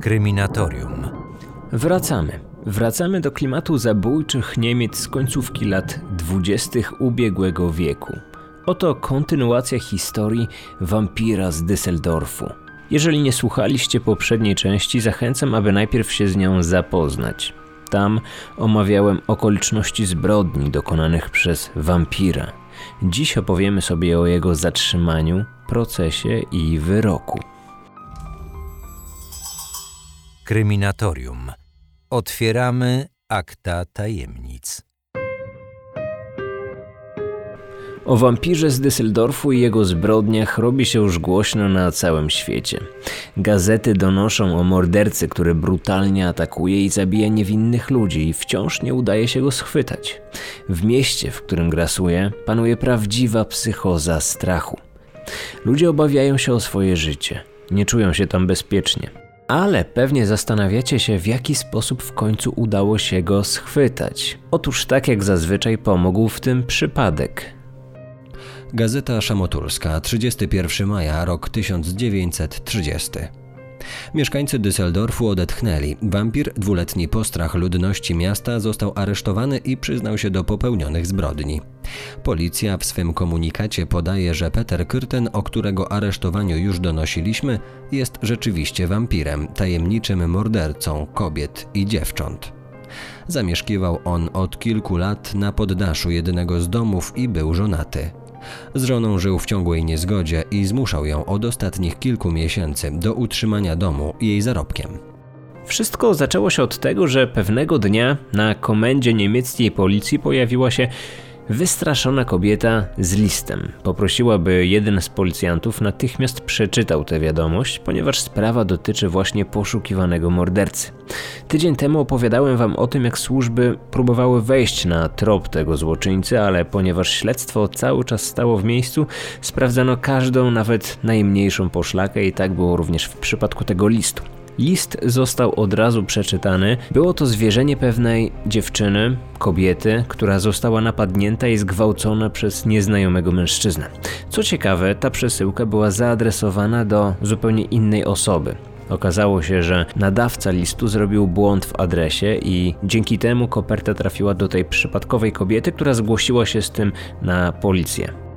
Kryminatorium. Wracamy. Wracamy do klimatu zabójczych Niemiec z końcówki lat dwudziestych ubiegłego wieku. Oto kontynuacja historii wampira z Düsseldorfu. Jeżeli nie słuchaliście poprzedniej części, zachęcam, aby najpierw się z nią zapoznać. Tam omawiałem okoliczności zbrodni dokonanych przez wampira. Dziś opowiemy sobie o jego zatrzymaniu, procesie i wyroku. Kryminatorium. Otwieramy akta tajemnic. O wampirze z Düsseldorfu i jego zbrodniach robi się już głośno na całym świecie. Gazety donoszą o mordercy, który brutalnie atakuje i zabija niewinnych ludzi i wciąż nie udaje się go schwytać. W mieście, w którym grasuje, panuje prawdziwa psychoza strachu. Ludzie obawiają się o swoje życie, nie czują się tam bezpiecznie. Ale pewnie zastanawiacie się, w jaki sposób w końcu udało się go schwytać. Otóż tak jak zazwyczaj pomógł w tym przypadek. Gazeta Szamoturska, 31 maja, rok 1930. Mieszkańcy Düsseldorfu odetchnęli. Wampir, dwuletni postrach ludności miasta, został aresztowany i przyznał się do popełnionych zbrodni. Policja w swym komunikacie podaje, że Peter Kürten, o którego aresztowaniu już donosiliśmy, jest rzeczywiście wampirem, tajemniczym mordercą kobiet i dziewcząt. Zamieszkiwał on od kilku lat na poddaszu jednego z domów i był żonaty. Z żoną żył w ciągłej niezgodzie i zmuszał ją od ostatnich kilku miesięcy do utrzymania domu jej zarobkiem. Wszystko zaczęło się od tego, że pewnego dnia na komendzie niemieckiej policji pojawiła się Wystraszona kobieta z listem poprosiła, by jeden z policjantów natychmiast przeczytał tę wiadomość, ponieważ sprawa dotyczy właśnie poszukiwanego mordercy. Tydzień temu opowiadałem wam o tym, jak służby próbowały wejść na trop tego złoczyńcy, ale ponieważ śledztwo cały czas stało w miejscu, sprawdzano każdą, nawet najmniejszą poszlakę i tak było również w przypadku tego listu. List został od razu przeczytany. Było to zwierzenie pewnej dziewczyny, kobiety, która została napadnięta i zgwałcona przez nieznajomego mężczyznę. Co ciekawe, ta przesyłka była zaadresowana do zupełnie innej osoby. Okazało się, że nadawca listu zrobił błąd w adresie i dzięki temu koperta trafiła do tej przypadkowej kobiety, która zgłosiła się z tym na policję.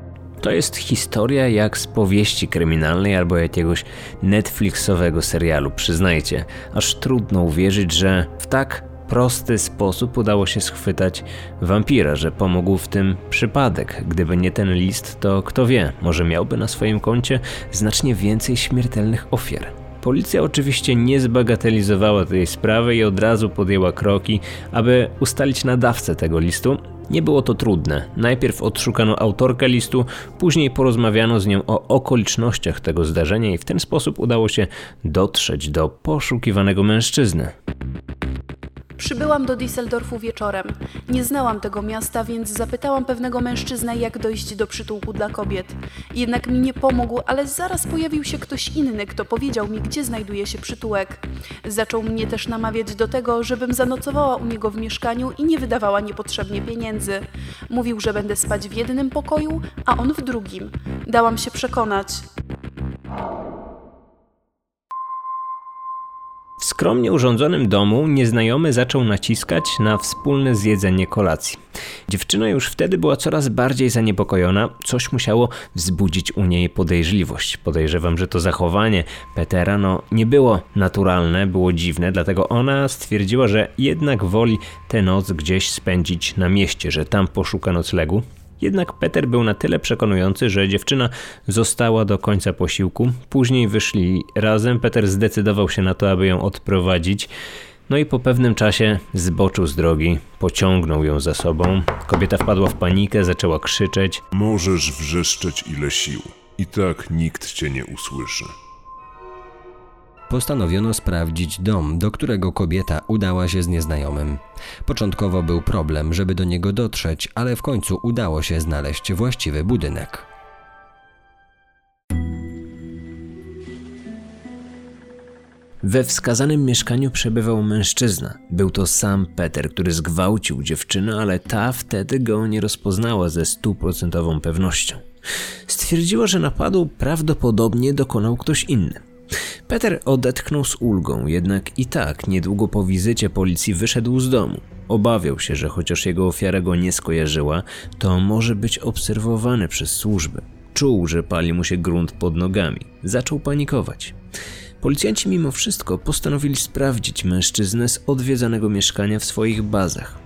To jest historia jak z powieści kryminalnej albo jakiegoś Netflixowego serialu, przyznajcie. Aż trudno uwierzyć, że w tak prosty sposób udało się schwytać wampira, że pomógł w tym przypadek. Gdyby nie ten list, to kto wie, może miałby na swoim koncie znacznie więcej śmiertelnych ofiar. Policja oczywiście nie zbagatelizowała tej sprawy i od razu podjęła kroki, aby ustalić nadawcę tego listu, nie było to trudne. Najpierw odszukano autorkę listu, później porozmawiano z nią o okolicznościach tego zdarzenia i w ten sposób udało się dotrzeć do poszukiwanego mężczyzny. Przybyłam do Düsseldorfu wieczorem. Nie znałam tego miasta, więc zapytałam pewnego mężczyznę, jak dojść do przytułku dla kobiet. Jednak mi nie pomógł, ale zaraz pojawił się ktoś inny, kto powiedział mi, gdzie znajduje się przytułek. Zaczął mnie też namawiać do tego, żebym zanocowała u niego w mieszkaniu i nie wydawała niepotrzebnie pieniędzy. Mówił, że będę spać w jednym pokoju, a on w drugim. Dałam się przekonać. W skromnie urządzonym domu nieznajomy zaczął naciskać na wspólne zjedzenie kolacji. Dziewczyna już wtedy była coraz bardziej zaniepokojona, coś musiało wzbudzić u niej podejrzliwość. Podejrzewam, że to zachowanie Petera no, nie było naturalne, było dziwne, dlatego ona stwierdziła, że jednak woli tę noc gdzieś spędzić na mieście, że tam poszuka noclegu. Jednak Peter był na tyle przekonujący, że dziewczyna została do końca posiłku. Później wyszli razem. Peter zdecydował się na to, aby ją odprowadzić. No i po pewnym czasie zboczył z drogi, pociągnął ją za sobą. Kobieta wpadła w panikę, zaczęła krzyczeć. Możesz wrzeszczeć ile sił. I tak nikt cię nie usłyszy postanowiono sprawdzić dom, do którego kobieta udała się z nieznajomym. Początkowo był problem, żeby do niego dotrzeć, ale w końcu udało się znaleźć właściwy budynek. We wskazanym mieszkaniu przebywał mężczyzna. Był to sam Peter, który zgwałcił dziewczynę, ale ta wtedy go nie rozpoznała ze stuprocentową pewnością. Stwierdziła, że napadu prawdopodobnie dokonał ktoś inny. Peter odetchnął z ulgą, jednak i tak niedługo po wizycie policji wyszedł z domu. Obawiał się, że chociaż jego ofiara go nie skojarzyła, to może być obserwowany przez służby. Czuł, że pali mu się grunt pod nogami. Zaczął panikować. Policjanci mimo wszystko postanowili sprawdzić mężczyznę z odwiedzanego mieszkania w swoich bazach.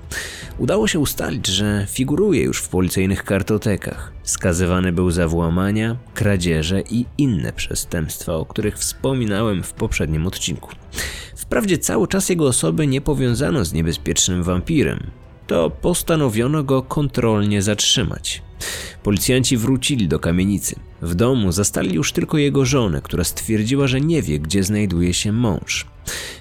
Udało się ustalić, że figuruje już w policyjnych kartotekach. Skazywany był za włamania, kradzieże i inne przestępstwa, o których wspominałem w poprzednim odcinku. Wprawdzie cały czas jego osoby nie powiązano z niebezpiecznym wampirem, to postanowiono go kontrolnie zatrzymać. Policjanci wrócili do kamienicy. W domu zastali już tylko jego żonę, która stwierdziła, że nie wie, gdzie znajduje się mąż.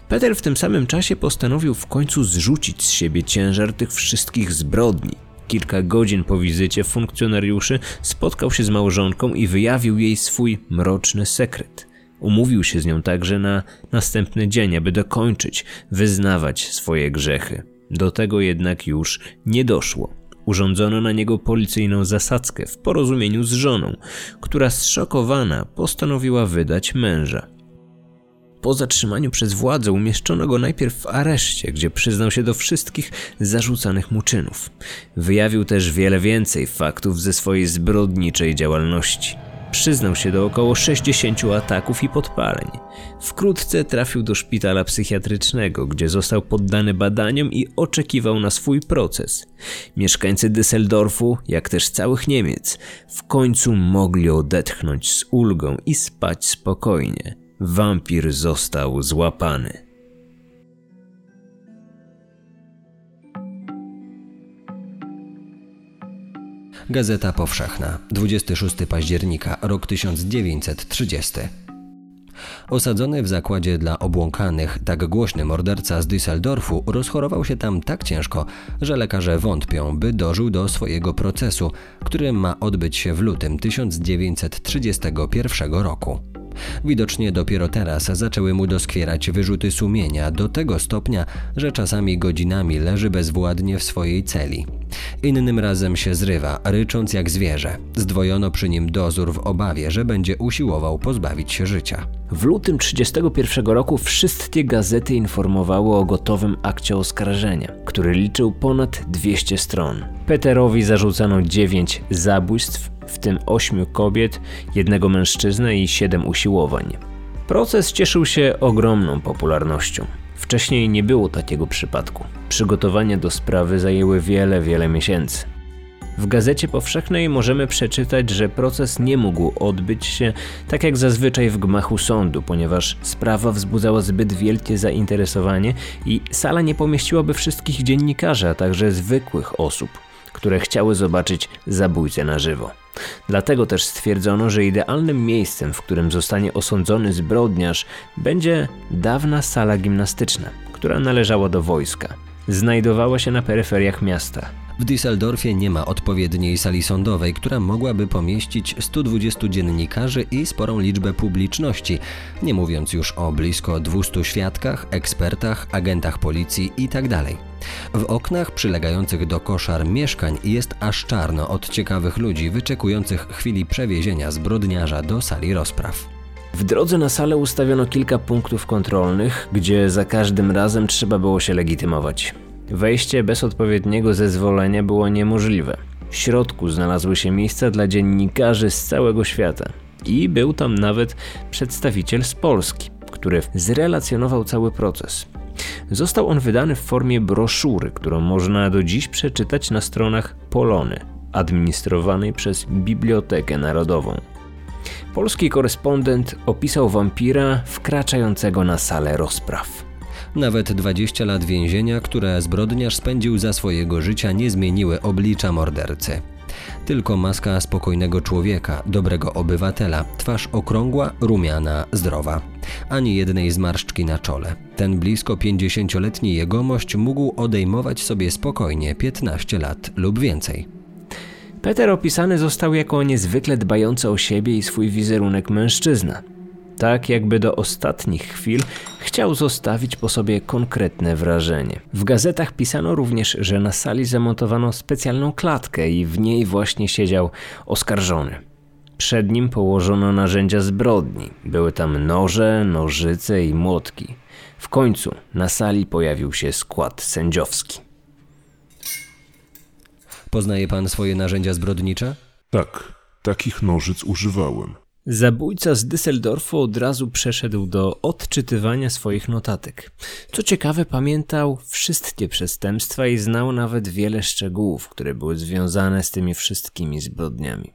Peter w tym samym czasie postanowił w końcu zrzucić z siebie ciężar tych wszystkich zbrodni. Kilka godzin po wizycie funkcjonariuszy spotkał się z małżonką i wyjawił jej swój mroczny sekret. Umówił się z nią także na następny dzień, aby dokończyć, wyznawać swoje grzechy. Do tego jednak już nie doszło. Urządzono na niego policyjną zasadzkę w porozumieniu z żoną, która zszokowana postanowiła wydać męża. Po zatrzymaniu przez władzę umieszczono go najpierw w areszcie, gdzie przyznał się do wszystkich zarzucanych mu czynów. Wyjawił też wiele więcej faktów ze swojej zbrodniczej działalności. Przyznał się do około 60 ataków i podpaleń. Wkrótce trafił do szpitala psychiatrycznego, gdzie został poddany badaniom i oczekiwał na swój proces. Mieszkańcy Düsseldorfu, jak też całych Niemiec, w końcu mogli odetchnąć z ulgą i spać spokojnie. Wampir został złapany. Gazeta Powszechna, 26 października, rok 1930. Osadzony w zakładzie dla obłąkanych, tak głośny morderca z Düsseldorfu rozchorował się tam tak ciężko, że lekarze wątpią, by dożył do swojego procesu, który ma odbyć się w lutym 1931 roku. Widocznie dopiero teraz zaczęły mu doskwierać wyrzuty sumienia do tego stopnia, że czasami godzinami leży bezwładnie w swojej celi. Innym razem się zrywa, rycząc jak zwierzę. Zdwojono przy nim dozór w obawie, że będzie usiłował pozbawić się życia. W lutym 1931 roku wszystkie gazety informowały o gotowym akcie oskarżenia, który liczył ponad 200 stron. Peterowi zarzucano 9 zabójstw, w tym 8 kobiet, jednego mężczyznę i 7 usiłowań. Proces cieszył się ogromną popularnością. Wcześniej nie było takiego przypadku. Przygotowania do sprawy zajęły wiele, wiele miesięcy. W Gazecie Powszechnej możemy przeczytać, że proces nie mógł odbyć się tak jak zazwyczaj w gmachu sądu, ponieważ sprawa wzbudzała zbyt wielkie zainteresowanie i sala nie pomieściłaby wszystkich dziennikarzy, a także zwykłych osób, które chciały zobaczyć zabójcę na żywo. Dlatego też stwierdzono, że idealnym miejscem, w którym zostanie osądzony zbrodniarz, będzie dawna sala gimnastyczna, która należała do wojska. Znajdowała się na peryferiach miasta. W Düsseldorfie nie ma odpowiedniej sali sądowej, która mogłaby pomieścić 120 dziennikarzy i sporą liczbę publiczności, nie mówiąc już o blisko 200 świadkach, ekspertach, agentach policji itd. Tak w oknach przylegających do koszar mieszkań jest aż czarno od ciekawych ludzi wyczekujących chwili przewiezienia zbrodniarza do sali rozpraw. W drodze na salę ustawiono kilka punktów kontrolnych, gdzie za każdym razem trzeba było się legitymować. Wejście bez odpowiedniego zezwolenia było niemożliwe. W środku znalazły się miejsca dla dziennikarzy z całego świata. I był tam nawet przedstawiciel z Polski, który zrelacjonował cały proces. Został on wydany w formie broszury, którą można do dziś przeczytać na stronach Polony, administrowanej przez Bibliotekę Narodową. Polski korespondent opisał wampira wkraczającego na salę rozpraw. Nawet 20 lat więzienia, które zbrodniarz spędził za swojego życia, nie zmieniły oblicza mordercy. Tylko maska spokojnego człowieka, dobrego obywatela, twarz okrągła, rumiana, zdrowa. Ani jednej zmarszczki na czole. Ten blisko 50-letni jegomość mógł odejmować sobie spokojnie 15 lat lub więcej. Peter opisany został jako niezwykle dbający o siebie i swój wizerunek mężczyzna tak jakby do ostatnich chwil chciał zostawić po sobie konkretne wrażenie. W gazetach pisano również, że na sali zamontowano specjalną klatkę i w niej właśnie siedział oskarżony. Przed nim położono narzędzia zbrodni. Były tam noże, nożyce i młotki. W końcu na sali pojawił się skład sędziowski. Poznaje pan swoje narzędzia zbrodnicze? Tak, takich nożyc używałem. Zabójca z Düsseldorfu od razu przeszedł do odczytywania swoich notatek. Co ciekawe, pamiętał wszystkie przestępstwa i znał nawet wiele szczegółów, które były związane z tymi wszystkimi zbrodniami.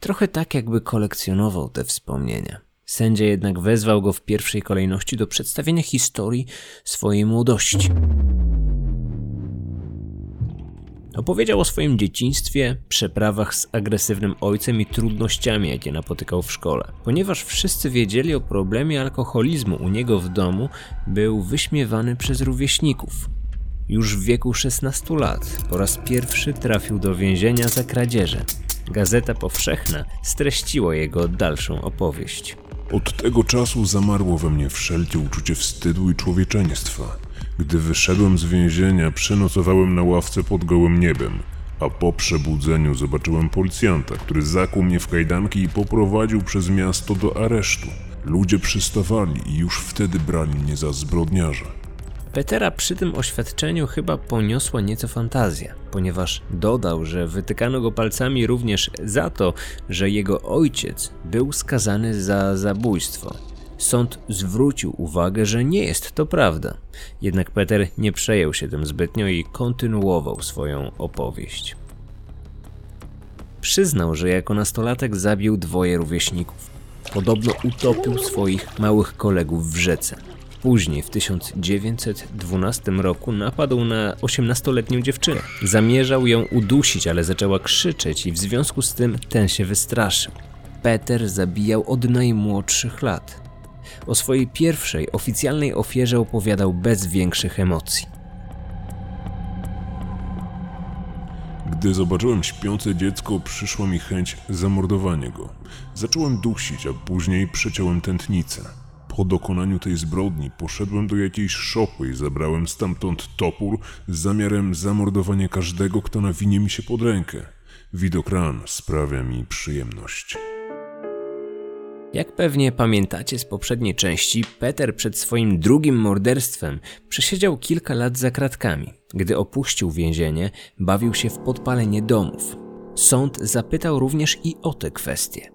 Trochę tak, jakby kolekcjonował te wspomnienia. Sędzia jednak wezwał go w pierwszej kolejności do przedstawienia historii swojej młodości. Opowiedział o swoim dzieciństwie, przeprawach z agresywnym ojcem i trudnościami, jakie napotykał w szkole. Ponieważ wszyscy wiedzieli o problemie alkoholizmu u niego w domu, był wyśmiewany przez rówieśników. Już w wieku 16 lat po raz pierwszy trafił do więzienia za kradzieże. Gazeta Powszechna streściła jego dalszą opowieść. Od tego czasu zamarło we mnie wszelkie uczucie wstydu i człowieczeństwa. Gdy wyszedłem z więzienia, przenocowałem na ławce pod gołym niebem, a po przebudzeniu zobaczyłem policjanta, który zakuł mnie w kajdanki i poprowadził przez miasto do aresztu. Ludzie przystawali i już wtedy brali mnie za zbrodniarza. Petera przy tym oświadczeniu chyba poniosła nieco fantazja, ponieważ dodał, że wytykano go palcami również za to, że jego ojciec był skazany za zabójstwo. Sąd zwrócił uwagę, że nie jest to prawda. Jednak Peter nie przejął się tym zbytnio i kontynuował swoją opowieść. Przyznał, że jako nastolatek zabił dwoje rówieśników. Podobno utopił swoich małych kolegów w rzece. Później, w 1912 roku, napadł na 18-letnią dziewczynę. Zamierzał ją udusić, ale zaczęła krzyczeć i w związku z tym ten się wystraszył. Peter zabijał od najmłodszych lat. O swojej pierwszej oficjalnej ofierze opowiadał bez większych emocji. Gdy zobaczyłem śpiące dziecko, przyszła mi chęć zamordowania go. Zacząłem dusić, a później przeciąłem tętnicę. Po dokonaniu tej zbrodni poszedłem do jakiejś szopy i zabrałem stamtąd topór z zamiarem zamordowania każdego, kto nawinie mi się pod rękę. Widok ran sprawia mi przyjemność. Jak pewnie pamiętacie z poprzedniej części, Peter przed swoim drugim morderstwem przesiedział kilka lat za kratkami. Gdy opuścił więzienie, bawił się w podpalenie domów. Sąd zapytał również i o te kwestie.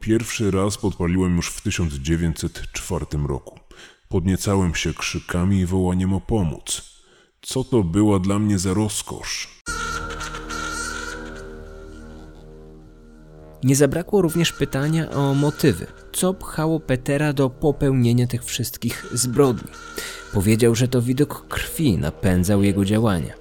Pierwszy raz podpaliłem już w 1904 roku. Podniecałem się krzykami i wołaniem o pomoc. Co to była dla mnie za rozkosz? Nie zabrakło również pytania o motywy. Co pchało Petera do popełnienia tych wszystkich zbrodni? Powiedział, że to widok krwi napędzał jego działania.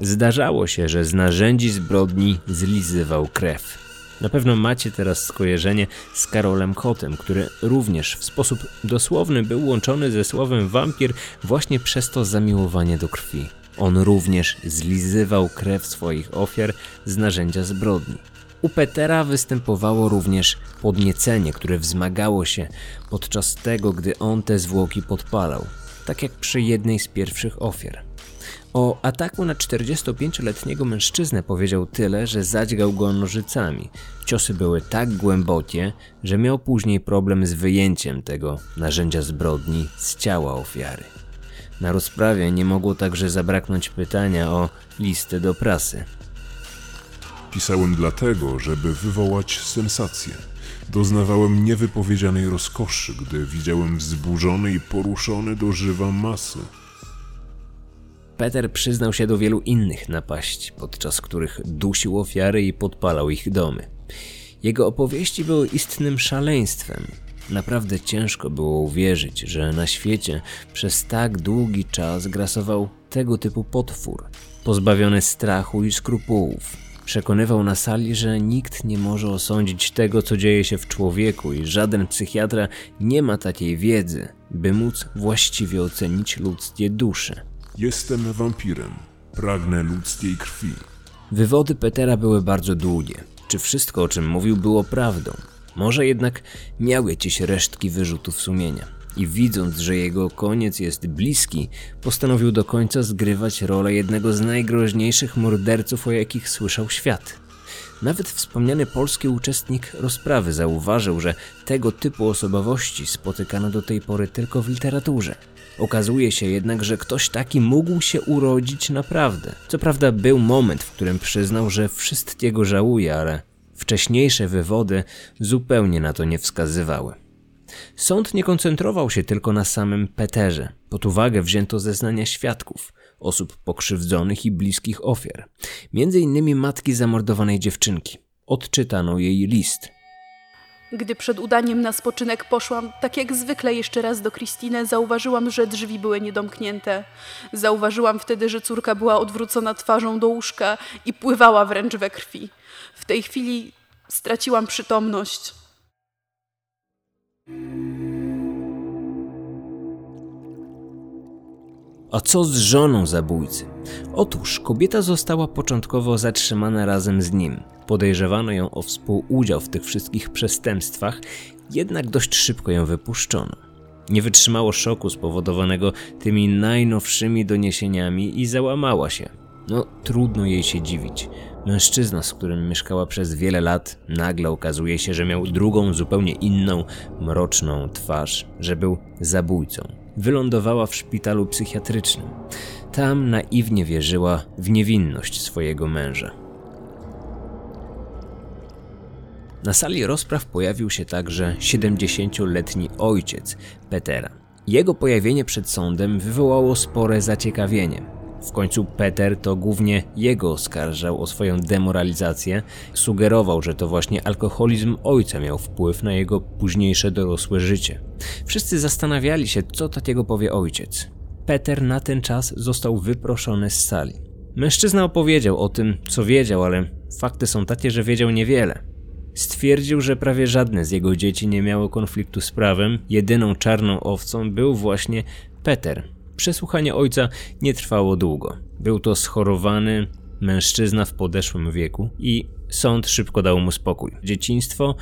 Zdarzało się, że z narzędzi zbrodni zlizywał krew. Na pewno macie teraz skojarzenie z Karolem Kotem, który również w sposób dosłowny był łączony ze słowem wampir właśnie przez to zamiłowanie do krwi. On również zlizywał krew swoich ofiar z narzędzia zbrodni. U Petera występowało również podniecenie, które wzmagało się podczas tego, gdy on te zwłoki podpalał, tak jak przy jednej z pierwszych ofiar. O ataku na 45-letniego mężczyznę powiedział tyle, że zadźgał go nożycami. Ciosy były tak głębokie, że miał później problem z wyjęciem tego narzędzia zbrodni z ciała ofiary. Na rozprawie nie mogło także zabraknąć pytania o listę do prasy. Pisałem dlatego, żeby wywołać sensację. Doznawałem niewypowiedzianej rozkoszy, gdy widziałem wzburzony i poruszony do żywa masy. Peter przyznał się do wielu innych napaści, podczas których dusił ofiary i podpalał ich domy. Jego opowieści były istnym szaleństwem. Naprawdę ciężko było uwierzyć, że na świecie przez tak długi czas grasował tego typu potwór, pozbawiony strachu i skrupułów. Przekonywał na sali, że nikt nie może osądzić tego, co dzieje się w człowieku i żaden psychiatra nie ma takiej wiedzy, by móc właściwie ocenić ludzkie dusze. Jestem wampirem. Pragnę ludzkiej krwi. Wywody Petera były bardzo długie. Czy wszystko, o czym mówił, było prawdą? Może jednak miał jakieś resztki wyrzutów sumienia. I widząc, że jego koniec jest bliski, postanowił do końca zgrywać rolę jednego z najgroźniejszych morderców, o jakich słyszał świat. Nawet wspomniany polski uczestnik rozprawy zauważył, że tego typu osobowości spotykano do tej pory tylko w literaturze. Okazuje się jednak, że ktoś taki mógł się urodzić naprawdę. Co prawda był moment, w którym przyznał, że wszystkiego żałuje, ale wcześniejsze wywody zupełnie na to nie wskazywały. Sąd nie koncentrował się tylko na samym Peterze. Pod uwagę wzięto zeznania świadków, osób pokrzywdzonych i bliskich ofiar, między innymi matki zamordowanej dziewczynki. Odczytano jej list. Gdy przed udaniem na spoczynek poszłam, tak jak zwykle jeszcze raz do Christine, zauważyłam, że drzwi były niedomknięte. Zauważyłam wtedy, że córka była odwrócona twarzą do łóżka i pływała wręcz we krwi. W tej chwili straciłam przytomność. A co z żoną zabójcy? Otóż kobieta została początkowo zatrzymana razem z nim. Podejrzewano ją o współudział w tych wszystkich przestępstwach, jednak dość szybko ją wypuszczono. Nie wytrzymało szoku spowodowanego tymi najnowszymi doniesieniami i załamała się. No, trudno jej się dziwić. Mężczyzna, z którym mieszkała przez wiele lat, nagle okazuje się, że miał drugą, zupełnie inną, mroczną twarz, że był zabójcą. Wylądowała w szpitalu psychiatrycznym. Tam naiwnie wierzyła w niewinność swojego męża. Na sali rozpraw pojawił się także 70-letni ojciec Petera. Jego pojawienie przed sądem wywołało spore zaciekawienie. W końcu Peter to głównie jego oskarżał o swoją demoralizację, sugerował, że to właśnie alkoholizm ojca miał wpływ na jego późniejsze dorosłe życie. Wszyscy zastanawiali się, co takiego powie ojciec. Peter na ten czas został wyproszony z sali. Mężczyzna opowiedział o tym, co wiedział, ale fakty są takie, że wiedział niewiele. Stwierdził, że prawie żadne z jego dzieci nie miało konfliktu z prawem, jedyną czarną owcą był właśnie Peter, Przesłuchanie ojca nie trwało długo. Był to schorowany mężczyzna w podeszłym wieku i sąd szybko dał mu spokój. Dzieciństwo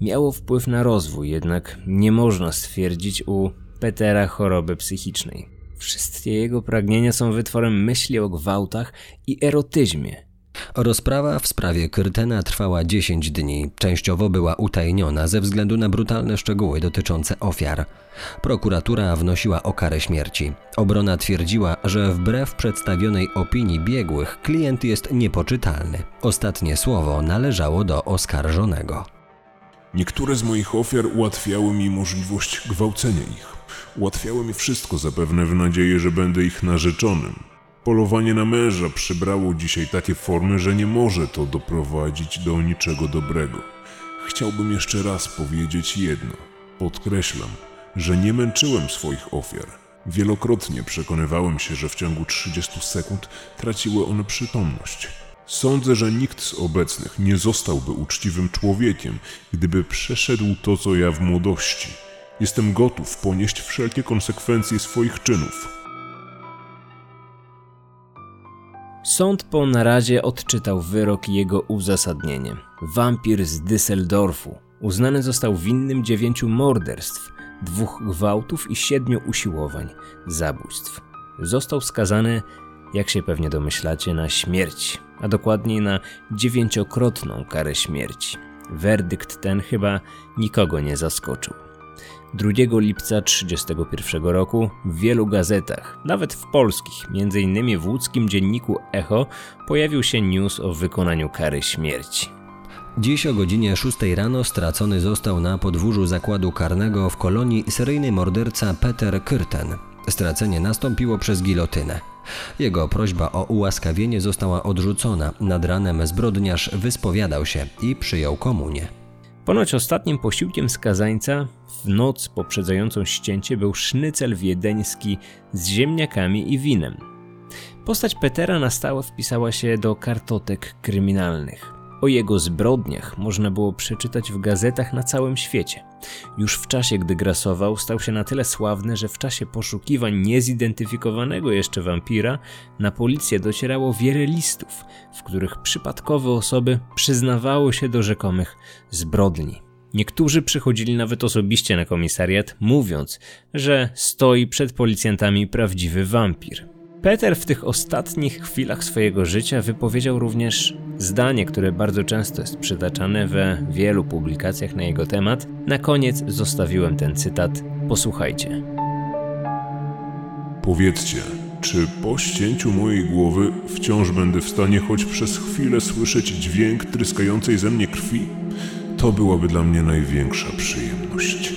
miało wpływ na rozwój, jednak nie można stwierdzić u Petera choroby psychicznej. Wszystkie jego pragnienia są wytworem myśli o gwałtach i erotyzmie, Rozprawa w sprawie Kyrtena trwała 10 dni. Częściowo była utajniona ze względu na brutalne szczegóły dotyczące ofiar. Prokuratura wnosiła o karę śmierci. Obrona twierdziła, że wbrew przedstawionej opinii biegłych klient jest niepoczytalny. Ostatnie słowo należało do oskarżonego. Niektóre z moich ofiar ułatwiały mi możliwość gwałcenia ich. Ułatwiały mi wszystko zapewne w nadziei, że będę ich narzeczonym. Polowanie na męża przybrało dzisiaj takie formy, że nie może to doprowadzić do niczego dobrego. Chciałbym jeszcze raz powiedzieć jedno. Podkreślam, że nie męczyłem swoich ofiar. Wielokrotnie przekonywałem się, że w ciągu 30 sekund traciły one przytomność. Sądzę, że nikt z obecnych nie zostałby uczciwym człowiekiem, gdyby przeszedł to, co ja w młodości. Jestem gotów ponieść wszelkie konsekwencje swoich czynów. Sąd po naradzie odczytał wyrok i jego uzasadnienie. Wampir z Düsseldorfu uznany został winnym dziewięciu morderstw, dwóch gwałtów i siedmiu usiłowań, zabójstw. Został skazany, jak się pewnie domyślacie, na śmierć, a dokładniej na dziewięciokrotną karę śmierci. Werdykt ten chyba nikogo nie zaskoczył. 2 lipca 1931 roku w wielu gazetach, nawet w polskich, m.in. w łódzkim dzienniku Echo, pojawił się news o wykonaniu kary śmierci. Dziś o godzinie 6 rano stracony został na podwórzu zakładu karnego w kolonii seryjny morderca Peter Kyrten. Stracenie nastąpiło przez gilotynę. Jego prośba o ułaskawienie została odrzucona. Nad ranem zbrodniarz wyspowiadał się i przyjął komunię. Ponoć ostatnim posiłkiem skazańca w noc poprzedzającą ścięcie był sznycel wiedeński z ziemniakami i winem. Postać Petera na stałe wpisała się do kartotek kryminalnych. O jego zbrodniach można było przeczytać w gazetach na całym świecie. Już w czasie, gdy grasował, stał się na tyle sławny, że w czasie poszukiwań niezidentyfikowanego jeszcze wampira na policję docierało wiele listów, w których przypadkowe osoby przyznawały się do rzekomych zbrodni. Niektórzy przychodzili nawet osobiście na komisariat, mówiąc, że stoi przed policjantami prawdziwy wampir. Peter w tych ostatnich chwilach swojego życia wypowiedział również zdanie, które bardzo często jest przytaczane we wielu publikacjach na jego temat. Na koniec zostawiłem ten cytat. Posłuchajcie. Powiedzcie, czy po ścięciu mojej głowy wciąż będę w stanie choć przez chwilę słyszeć dźwięk tryskającej ze mnie krwi? To byłaby dla mnie największa przyjemność.